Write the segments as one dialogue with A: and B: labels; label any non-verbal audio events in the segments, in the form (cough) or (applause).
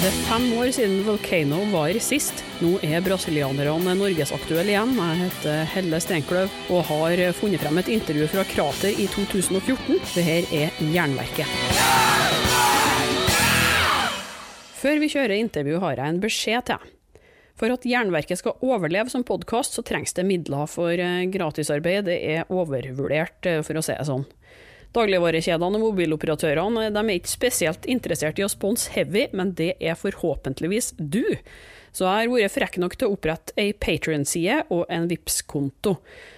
A: Det er fem år siden Volcano var sist. Nå er brasilianerne norgesaktuelle igjen. Jeg heter Helle Steinkløv og har funnet frem et intervju fra Krater i 2014. Det her er Jernverket. Før vi kjører intervju, har jeg en beskjed til. For at Jernverket skal overleve som podkast, så trengs det midler for eh, gratisarbeid. Det er overvurdert, eh, for å si det sånn. Dagligvarekjedene og mobiloperatørene de er ikke spesielt interessert i å sponse Heavy, men det er forhåpentligvis du. Så jeg har vært frekk nok til å opprette ei Patrion-side og en vips konto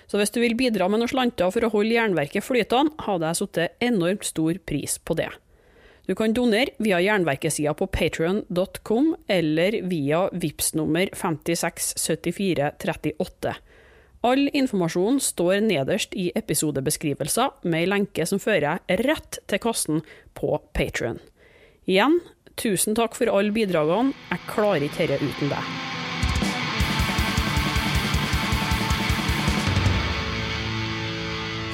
A: Så hvis du vil bidra med noen slanter for å holde jernverket flytende, hadde jeg satt enormt stor pris på det. Du kan donere via jernverkesida på patreon.com eller via VIPS nummer 567438. All informasjon står nederst i episodebeskrivelser med ei lenke som fører jeg rett til kassen på Patrion. Igjen, tusen takk for alle bidragene. Jeg klarer ikke dette uten deg.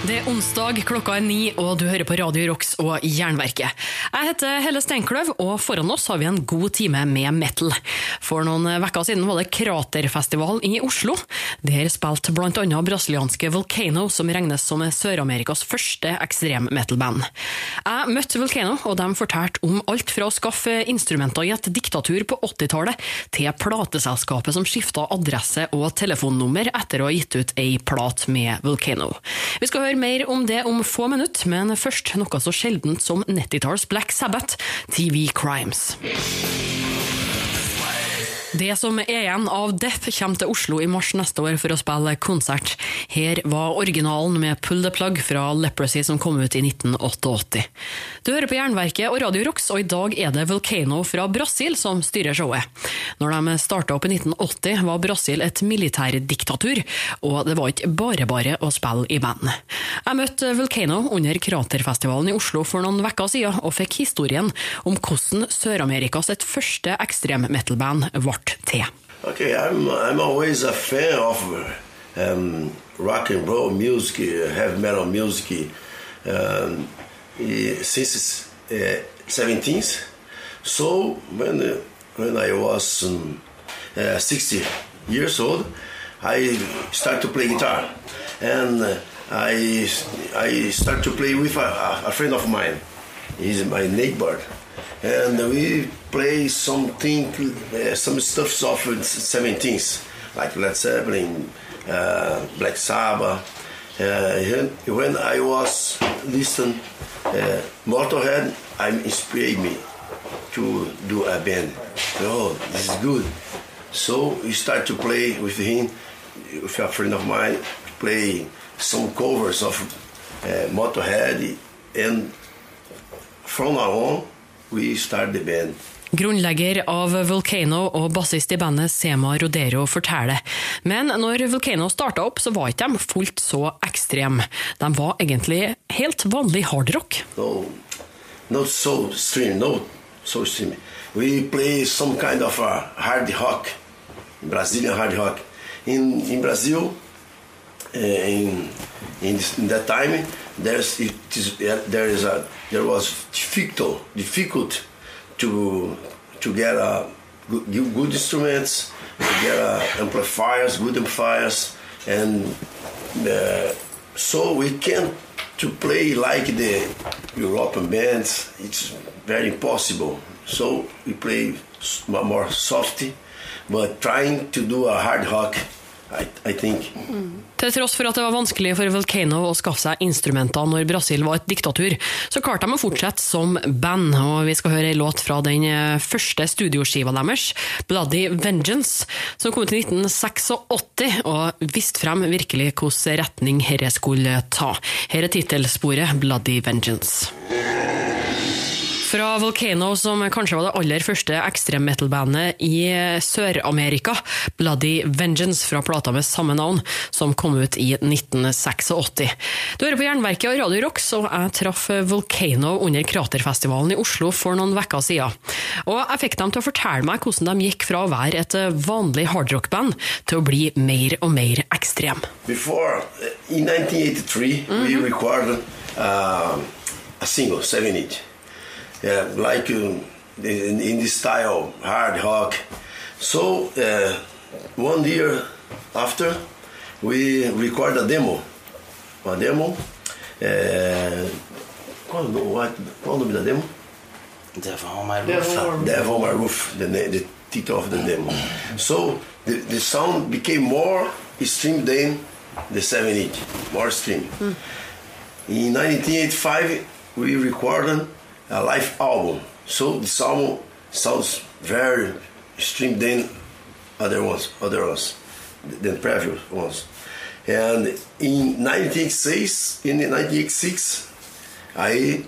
A: Det er onsdag, klokka er ni, og du hører på Radio Rocks og Jernverket. Jeg heter Helle Steinkløv, og foran oss har vi en god time med metal. For noen uker siden var det Kraterfestival i Oslo. Der spilte annet brasilianske Volcano, som regnes som Sør-Amerikas første ekstrem-metal-band. Jeg møtte Volcano, og de fortalte om alt fra å skaffe instrumenter i et diktatur på 80-tallet, til plateselskapet som skifta adresse og telefonnummer etter å ha gitt ut ei plat med Volcano. Vi skal høre mer om det om få minutter, men først noe så sjeldent som 90-talls Black Sabbath, TV Crimes. Det som er igjen av Death kommer til Oslo i mars neste år for å spille konsert. Her var originalen med Pull the Plug fra Leprosy som kom ut i 1988. Du hører på Jernverket og Radio Rocks, og i dag er det Volcano fra Brasil som styrer showet. Når de starta opp i 1980 var Brasil et militærdiktatur, og det var ikke bare bare å spille i band. Jeg møtte Volcano under Kraterfestivalen i Oslo for noen uker siden, og fikk historien om hvordan Sør-Amerikas et første ekstrem-metal-band ble til.
B: Okay, I'm I'm always a fan of um, rock and roll music, heavy metal music, um, since uh, 17th. So when uh, when I was um, uh, 60 years old, I started to play guitar, and I I started to play with a, a friend of mine. He's my neighbor, and we play something, some stuff of the 17th, like Led Zeppelin, Black Sabbath. When I was listening uh, Motorhead, I inspired me to do a band. Oh, this is good. So we start to play with him, with a friend of mine, play some covers of uh, Motorhead, and from now on, we start the band.
A: Grunnlegger av Volcano og bassist i bandet Sema Rodero forteller. Men når Volcano starta opp, så var ikke de fullt så ekstreme. De var egentlig helt vanlig hardrock.
B: No, not so stream, no, so stream. We play some kind of hard rock, Brazilian hard rock. In in in that time, there's it is, there is a there was difficult difficult to to get a good, good instruments, to get uh, amplifiers, good amplifiers, and uh, so we can to play like the European bands. It's very impossible. So we play more softy, but trying to do a hard rock. I, I mm.
A: Til tross for at det var vanskelig for Volcano å skaffe seg instrumenter når Brasil var et diktatur, så klarte de å fortsette som band. Og vi skal høre en låt fra den eh, første studioskiva deres, Bloody Vengeance, som kom ut i 1986 og viste frem virkelig hvilken retning dette skulle ta. Her er tittelsporet Bloody Vengeance. Fra Volcano, som kanskje var det aller første ekstremmetal-bandet i Sør-Amerika, Bloody Vengeance fra plata med samme navn, som kom ut i 1986. Du hører på Jernverket og Radio Rock, så jeg traff Volcano under Kraterfestivalen i Oslo for noen uker siden. Og jeg fikk dem til å fortelle meg hvordan de gikk fra å være et vanlig hardrock-band til å bli mer og mer ekstrem.
B: Before, in 1983, we recorded uh, a single, 7 inch. Yeah, like um, in, in this style, hard rock. So, uh, one year after, we recorded a demo. A demo. Uh, qual, what- qual o nome da demo?
C: Devil on my roof.
B: Devil on My Roof, the, the title of the demo. So the, the sound became more extreme than the 7 inch, more extreme. In 1985, we recorded a live album. So this album sounds very extreme than other ones, other ones, than previous ones. And in 1986, in 1986, I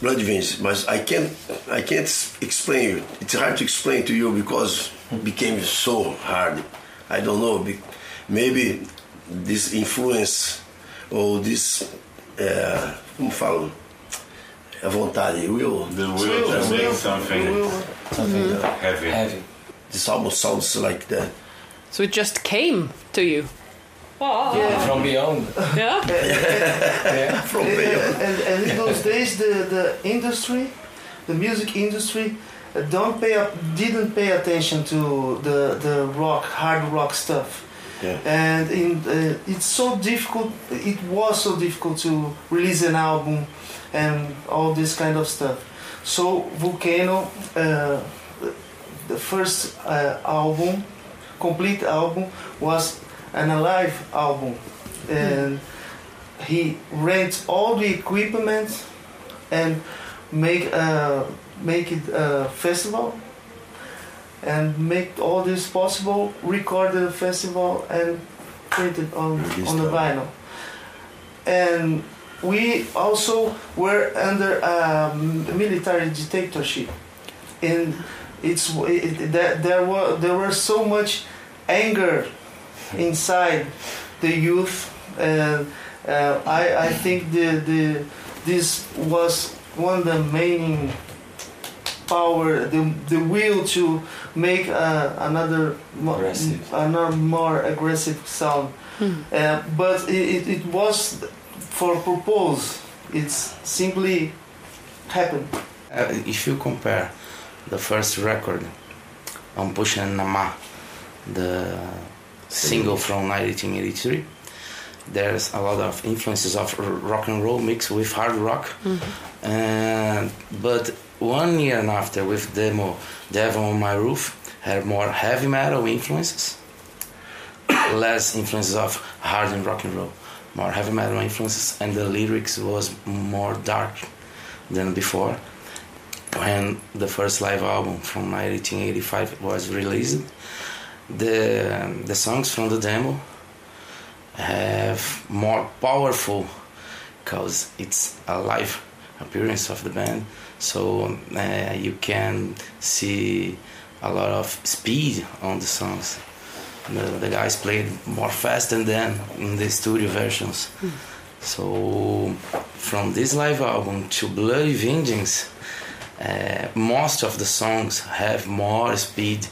B: Blood Vengeance, but I can't I can't explain you. It's hard to explain to you because it became so hard. I don't know. Maybe this influence or this uh, como falo a vontade, will.
D: The will to make something
C: Something
D: heavy.
C: heavy.
B: This almost sounds like that.
A: So it just came to you?
C: From beyond.
A: Ja. (laughs)
B: From
E: and,
B: Bale.
E: and, and in those days the, the industry the music industry uh, don't pay up didn't pay attention to the, the rock hard rock stuff
B: Yeah.
E: and in uh, it's so difficult it was so difficult to release an album and all this kind of stuff. So Vulcano uh, the first uh, album complete album was an alive album. And he rents all the equipment and make uh, make it a festival and make all this possible record the festival and print it on on the
B: the-
E: vinyl. And we also were under a military dictatorship. And it's it, it, there, there were there were so much anger inside the youth and uh, I, I think the, the this was one of the main power the, the will to make uh, another mo-
C: Aggressive.
E: another more aggressive sound. Uh, but it, it, it was for purpose it's simply happened
C: Uh, if you compare the first record on Pushne Namah, the single from 1983, there's a lot of influences of rock and roll mixed with hard rock. And, but one year and after, with demo Devil on My Roof, had more heavy metal influences, (coughs) less influences of hard and rock and roll, more heavy metal influences, and the lyrics was more dark than before. When the first live album from 1985 was released the the songs from the demo have more powerful because it's a live appearance of the band. So uh, you can see a lot of speed on the songs the, the guys played more fast than then in the studio versions so from this live album to bloody vengeance uh, most of the songs have more speed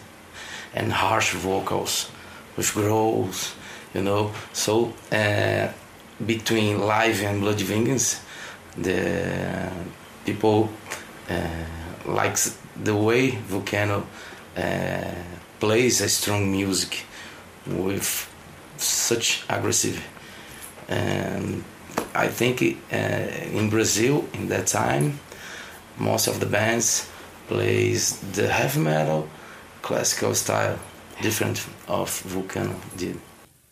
C: and harsh vocals with growls, you know. So uh, between live and Bloody Vengeance, the people uh, likes the way Vulcano uh, plays a strong music with such aggressive. And I think uh, in Brazil in that time most of the bands plays the heavy metal classical style different of Volcano did.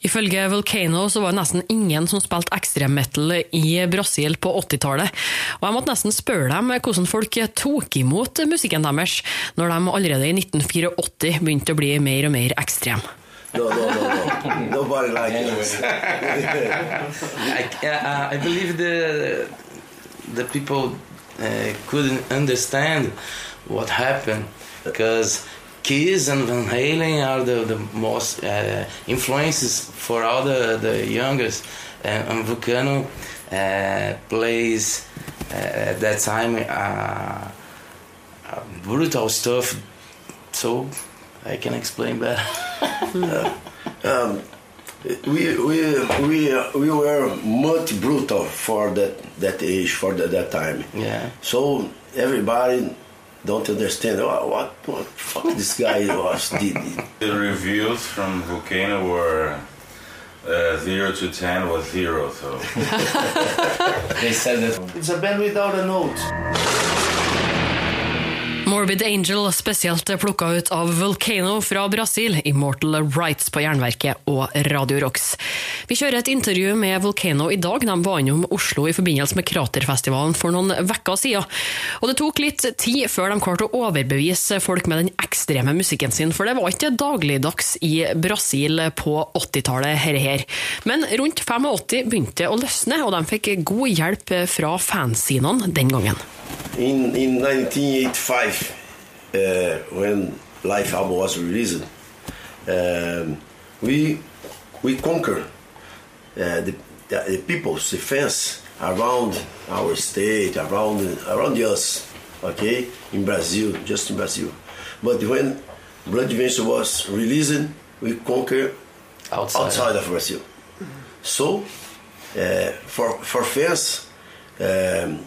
A: Ifølge Volcano så var det nesten ingen som spilte ekstremmetal i Brasil på 80-tallet. Og jeg måtte nesten spørre dem hvordan folk tok imot musikken deres, når de allerede i 1984 begynte å bli mer og mer ekstrem.
B: No, no, no, no. (laughs) Nobody like us. (laughs)
C: I, uh, I believe the the people uh, couldn't understand what happened because Kiss and Van Halen are the, the most uh, influences for all the, the youngest. And, and Vulcano uh, plays uh, at that time uh, uh, brutal stuff, so I can explain better. (laughs)
B: Um, we, we, we, we were much brutal for that, that age, for that, that time.
C: yeah.
B: So everybody don't understand oh, what, what fuck this guy was (laughs) did.
D: The reviews from Vulcano were uh, 0 to 10 was 0, so (laughs)
F: They said that
E: It's a band without a note.
A: Morbid Angel spesielt plukka ut av Volcano fra Brasil, Immortal Rights på Jernverket og Radio Rocks. Vi kjører et intervju med Volcano i dag. De var innom Oslo i forbindelse med Kraterfestivalen for noen uker siden. Og det tok litt tid før de klarte å overbevise folk med den ekstreme musikken sin, for det var ikke dagligdags i Brasil på 80-tallet, herre her. Men rundt 85 begynte å løsne, og de fikk god hjelp fra fansinene den gangen.
B: In, in 1985, uh, when Life album was released, um, we, we conquered uh, the, the, the people's defense around our state, around, around us, okay, in Brazil, just in Brazil. But when Blood Vengeance was released, we conquer
C: Outside.
B: outside of Brazil. So, uh, for for fans, um,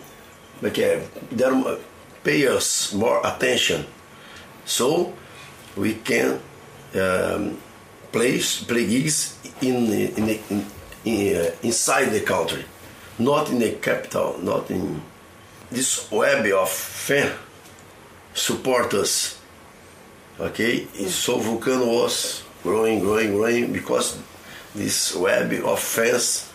B: okay, don't pay us more attention, so we can um, play play gigs in in, in, in uh, inside the country, not in the capital, not in this web of fan support us. Okay, and so Vulcano was growing, growing, growing because this web of fans.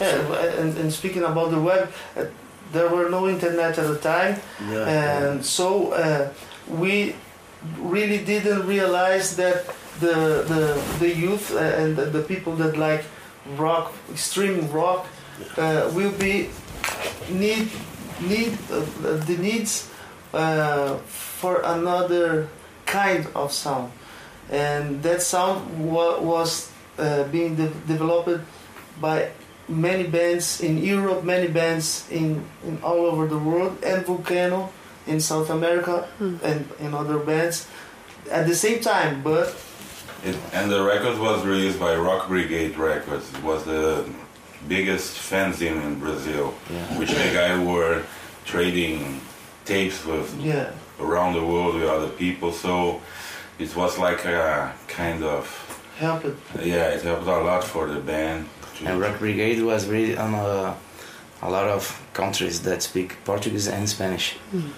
E: Yeah, and, and speaking about the web, uh, there were no internet at the time,
B: Yeah,
E: and so uh, we really didn't realize that the the, the youth uh, and the, the people that like rock, extreme rock, uh, will be need need uh, the needs uh, for another kind of sound, and that sound wa- was uh, being de- developed by many bands in Europe, many bands in, in all over the world, and Vulcano in South America, hmm. and in other bands at the same time. But
D: it, and the record was released by Rock Brigade Records. It was the biggest fanzine in Brazil,
C: Yeah.
D: which the guy were trading tapes with
E: yeah,
D: around the world with other people. So it was like a kind of
E: help it.
D: yeah, it helped a lot for the band. To-
C: And Rock Brigade was really on a, a lot of countries that speak Portuguese and Spanish. Hmm.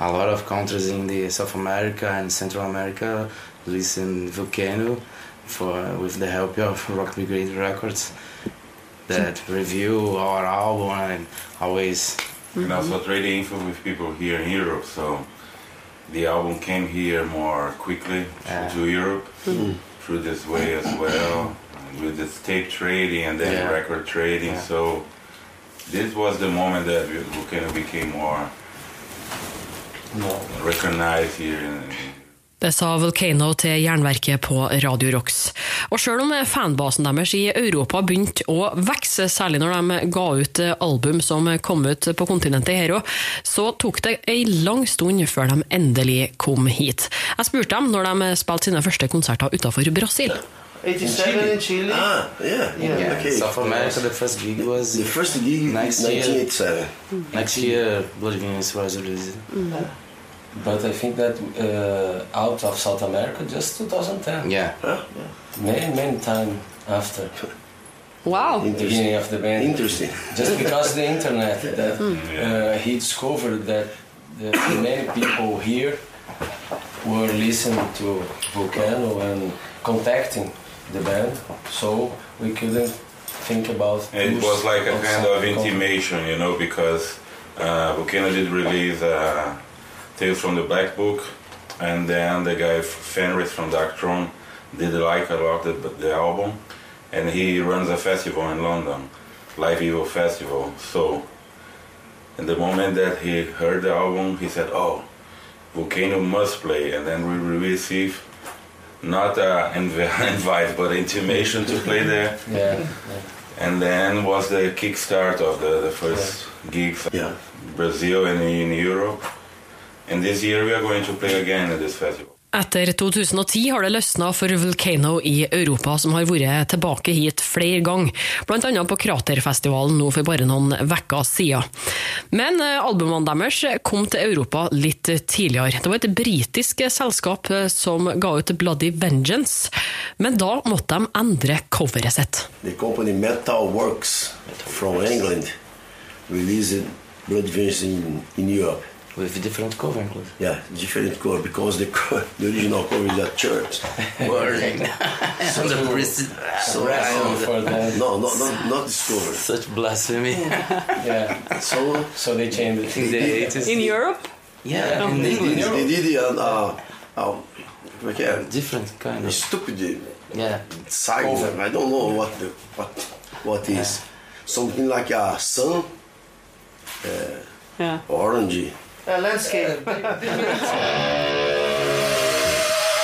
C: A lot of countries in the South America and Central America listen Vulcano for with the help of (laughs) Rock Brigade Records that review our album and always
D: and also trading info with people here in Europe. So the album came here more quickly
C: Yeah.
D: to Europe hmm. through this way as well, with this tape trading and then
C: Yeah.
D: record trading.
C: Yeah.
D: So this was the moment that we we kind of became more recognized here. In,
A: Det sa Volcano til Jernverket på Radio Rocks. Og sjøl om fanbasen deres i Europa begynte å vokse, særlig når de ga ut album som kom ut på kontinentet her òg, så tok det ei lang stund før de endelig kom hit. Jeg spurte dem når de spilte sine første konserter utenfor Brasil.
E: 87 in Chile.
B: Ah, yeah,
E: Yeah.
B: okay.
C: South America. The first gig was
B: The first gig
C: Next
B: in
C: year.
B: 1987.
C: next year. Blood Vengeance was released.
F: But I think that uh, out of South America, just 2010.
C: Yeah.
F: Many, many time after
A: Wow!
F: the beginning of the band.
B: Interesting.
F: Just because the internet, (laughs) that uh, he discovered that the, many people here were listening to Vulcano and contacting the band, so we couldn't think about.
D: It was like a kind of intimation, you know, because uh, Vulcano did release uh, Tales from the Black Book, and then the guy Fenriz from Darkthrone did like a lot the, the album, and he runs a festival in London, Live Evil Festival. So in the moment that he heard the album, he said, "Oh, Vulcano must play." And then we received not an (laughs) invite, but intimation to play there.
F: Yeah.
D: And then was the kickstart of the, the first gigs
B: Yeah.
D: Brazil and in Europe. And this year we are going to play again at this festival.
A: Etter 2010 har det løsna for Volcano i Europa, som har vært tilbake hit flere ganger, annet på Kraterfestivalen nå for bare noen uker siden. Men eh, albumene deres kom til Europa litt tidligere. Det var et britisk selskap eh, som ga ut Bloody Vengeance, men da måtte de endre coveret sitt.
B: The company Metal from England released Bloody Vengeance in, in Europe.
C: With different cover, include.
B: Yeah, different cover because the, co- the original cover is a church. (laughs)
C: Burning. (laughs)
B: So-
C: the priest.
B: so-
F: Wrestling for them.
B: No, no, no, not this cover.
C: Such blasphemy.
F: Yeah. (laughs)
B: So
F: So they changed
C: In
F: it.
C: the 80s.
A: In Europe?
C: Yeah, in
B: they did,
C: England.
B: they did uh, uh, uh, como é?
C: Different kind
B: A
C: of.
B: stupid
C: Yeah.
B: sign.
F: Cover.
B: I don't know what the, what what is. Something like a sun,
A: Ja.
B: orange.
E: Uh, landscape. (laughs)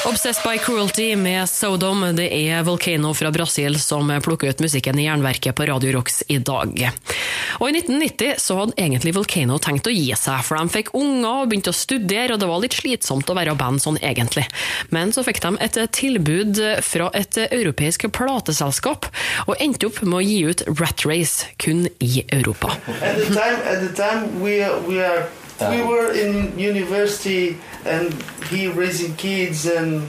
A: Obsessed by Cruelty med Sodom, det er Volcano fra Brasil som plukker ut musikken i jernverket på Radio Rocks i dag. Og I 1990 så hadde egentlig Volcano tenkt å gi seg, for de fikk unger og begynte å studere, og det var litt slitsomt å være band sånn egentlig. Men så fikk de et tilbud fra et europeisk plateselskap, og endte opp med å gi ut Rat Race kun i Europa.
E: at the time, at the time we are, we are we were in university and he raising kids and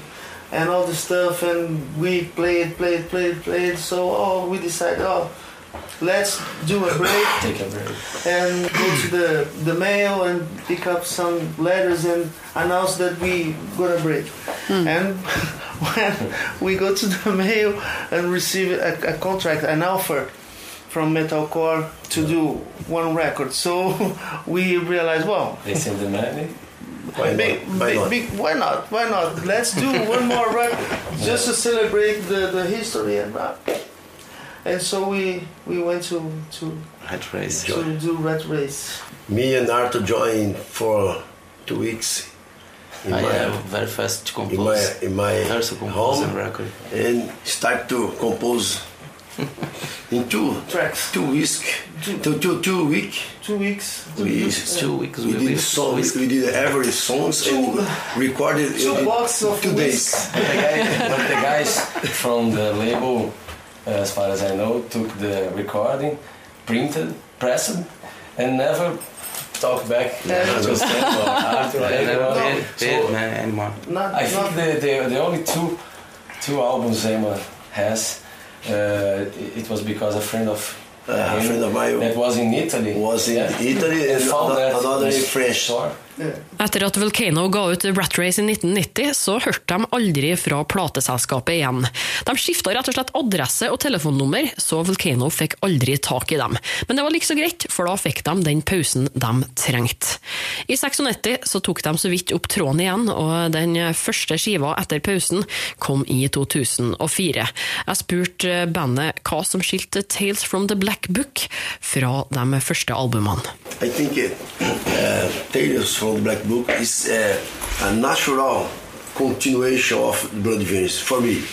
E: and all the stuff and we played, played, played, played. So oh, we decided oh, let's do a break
F: Take a break.
E: and go to the the mail and pick up some letters and announce that we gonna break. Hmm. And (laughs) when we go to the mail and receive a, a contract, an offer from metalcore to do one record, so (laughs) we realized, well,
F: They send the money. (laughs)
B: Why
E: big,
B: not? Why
E: big,
B: not?
E: big, why not? Why not? Let's do one more (laughs) record just to celebrate the, the history and that. And so we we went to to
C: Rat race.
E: to do Rat Race.
B: Me and Arthur joined for two weeks in
C: I
B: my
C: am very fast to compose.
B: in my
C: compose.
B: in my
C: First
B: home
C: record.
B: and start to compose in two
E: Tracks.
B: two weeks two two two week
E: Two weeks.
B: we
C: Two weeks
B: we
C: we
B: did
C: live
B: songs we did every songs and recorded
E: Two
B: in
E: boxes of
B: two days.
F: But the, guy, but the guys from the label, as far as I know, took the recording, printed, pressed, and never talked back
E: Never. (laughs)
F: to Stan or Arthur
C: I never
F: anyone.
C: paid, paid
F: So
C: man anymore.
E: Not,
F: I
E: not
F: think the, the, the only two two albums Emma has, it it was because a friend of
B: Uh, a friend of mine
F: that was in Italy
B: was in
F: yeah,
B: Italy and
F: found
B: ano-
F: that
B: another in French
F: store.
A: Etter at Volcano ga ut Rat Race i 1990, så hørte de aldri fra plateselskapet igjen. De skifta rett og slett adresse og telefonnummer, så Volcano fikk aldri tak i dem. Men det var like så greit, for da fikk de den pausen de trengte. I 96 så tok de så vidt opp tråden igjen, og den første skiva etter pausen kom i 2004. Jeg spurte bandet hva som skilte Tales from the Black Book fra de første albumene.
B: I think uh, uh, The Black Book is uh, a natural continuation of Blood Vengeance for me.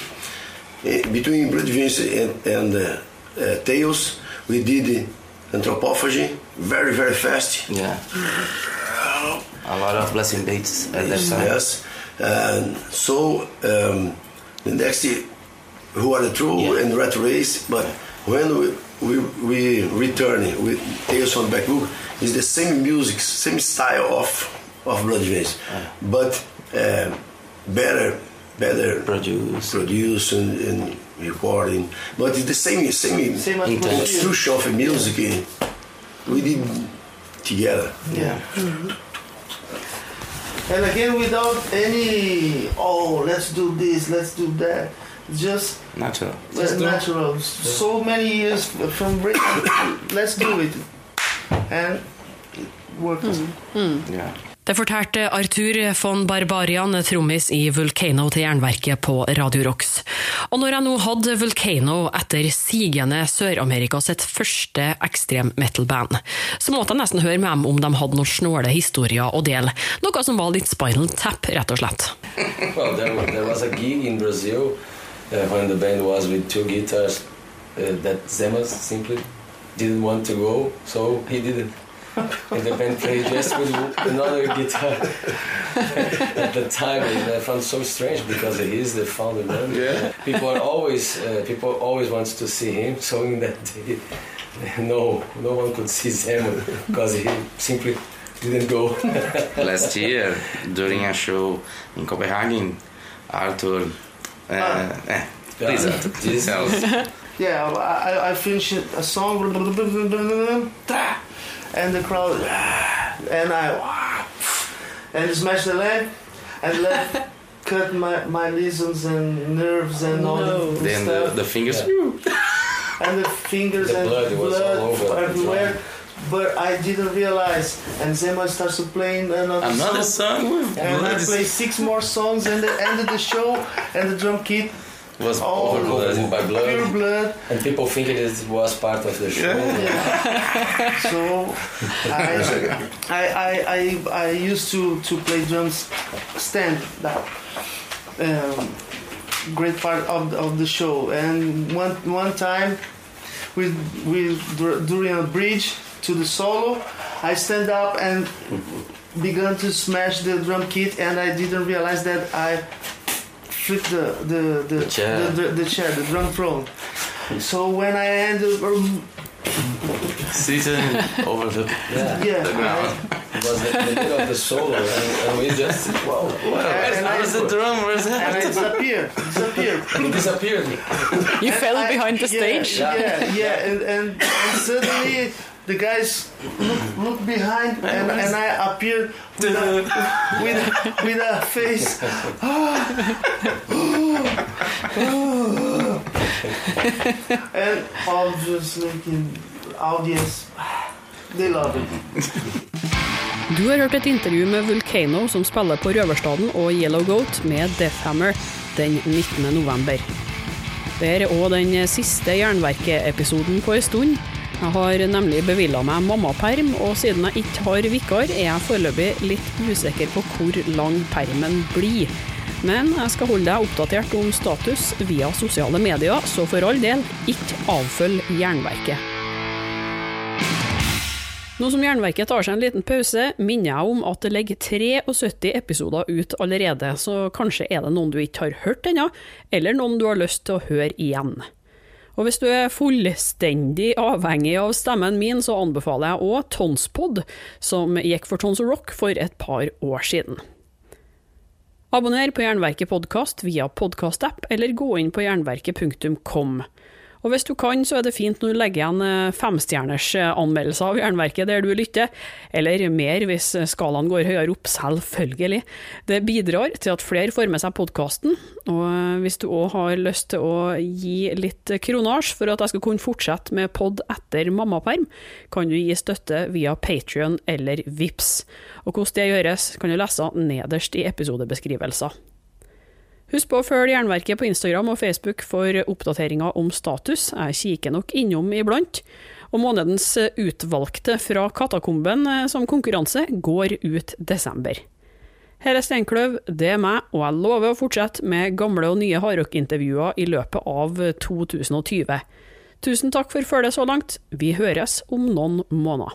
B: Uh, between Blood Vengeance and, and uh, uh, Tales, we did Anthropophagy very, very fast.
C: Yeah. A lot of blessing dates at that time.
B: Yes. And so um, the next Who Are the True
C: Yeah.
B: and Rat Race, but when we, we, we return with Tales from the Black Book, it's the same music, same style of, of Blood Vengeance, but uh, better, better
C: Produce.
B: produce and, and recording. But it's the same, same,
E: Same
C: Intense.
E: atmosphere.
B: construction of music we did together.
C: Yeah.
E: And again, without any, oh, let's do this, let's do that. Just
C: Natural.
E: uh, natural. So many years from Britain. (coughs) let's do it. And work. Mm. Mm.
C: Yeah.
G: Det fortalte Arthur von Barbarian, trommis i Vulcano til Jernverket på Radio Rocks. Og når jeg nå hadde Vulcano etter sigende Sør-Amerika sitt første ekstrem metal-band, så måtte jeg nesten høre med dem om de hadde noen snåle historier å dele. Noe som var litt Spinal Tap, rett og slett.
F: Well, there, wa- there was a gig in Brazil uh, when the band was with two guitars uh, that Zemas simply didn't want to go, so he didn't. and the band played just with another guitar (laughs) at the time, and I found so strange because he is the founder. Man.
H: Yeah.
F: People are always uh, people always wants to see him, (laughs) so in that day, no, no one could see Zeman because he simply didn't go. (laughs)
C: Last year, during a show in Copenhagen, Arthur. Uh, eh, please, (laughs)
F: Yeah.
C: Arthur.
E: Yeah, I, I- I finished a song, and the crowd, and I, and smashed the leg, and leg (laughs) cut my, my lesions and nerves and all the, the
C: Then the,
E: stuff,
C: the fingers. (laughs)
E: and the fingers
F: The
E: and
F: blood was all over the
E: everywhere.
F: Drum.
E: But I didn't realize, and Zhema starts to playing another,
C: Another
E: song.
C: song with
E: And I
C: blood
E: play six more songs, and the end of the show, and the drum kit,
C: was
E: all
F: Covered by blood.
E: pure blood.
F: And people think it was part of the show. (laughs)
E: So I, I, I, I, I used to, to play drums stand that um, great part of the, of the show. And one one time, we we dur- during a bridge to the solo, I stand up and began to smash the drum kit, and I didn't realize that I flipped the the the,
C: The chair.
E: the, the, the chair, the drum throne. So when I ended, um,
C: sitting (laughs) over the,
E: yeah,
C: the ground.
F: It was the, the middle of the solo, and, and we just wow,
C: Where's,
E: and I-
C: where's the drum? Where's
E: and I
C: that?
E: disappeared, disappeared. (laughs)
F: it disappeared.
G: You fell
E: I-
G: behind the
E: yeah,
G: stage.
E: Yeah, yeah, and, and, and suddenly the guys look, look behind, and, and I appear with a, with, with a face. and obviously, the audience, they love it.
G: Du har hørt et intervju med Vulcano som spiller på Røverstaden og Yellow Goat med Deathhammer den 19. november. Det er òg den siste Jernverket-episoden på ei stund. Jeg har nemlig bevilga meg mammaperm, og siden jeg ikke har vikar, er jeg foreløpig litt usikker på hvor lang permen blir. Men jeg skal holde deg oppdatert om status via sosiale medier, så for all del, ikke avfølg Jernverket. Nå som Jernverket tar seg en liten pause, minner jeg om at det ligger 73 episoder ut allerede, så kanskje er det noen du ikke har hørt ennå, eller noen du har lyst til å høre igjen. Og hvis du er fullstendig avhengig av stemmen min, så anbefaler jeg òg Tonspod, som gikk for Tons Rock for et par år siden. Abonner på Jernverket podkast via podkastapp, eller gå inn på jernverket.kom. Og hvis du kan, så er det fint når du legger igjen eh, femstjerners anmeldelse anmeldelser av Jernverket der du lytter, eller mer hvis skalaen går høyere opp, selvfølgelig. Det bidrar til at flere får med seg podkasten, og eh, hvis du òg har lyst til å gi litt kronasj for at jeg skal kunne fortsette med pod etter mammaperm, kan du gi støtte via Patrion eller Vips. Og hvordan det gjøres, kan du lese nederst i episodebeskrivelser. Husk på å følge Jernverket på Instagram og Facebook for oppdateringer om status. Jeg kikker nok innom iblant. Og månedens utvalgte fra Katakomben eh, som konkurranse går ut desember. Her er Steinkløv, det er meg, og jeg lover å fortsette med gamle og nye hardrockintervjuer i løpet av 2020. Tusen takk for følget så langt. Vi høres om noen måneder.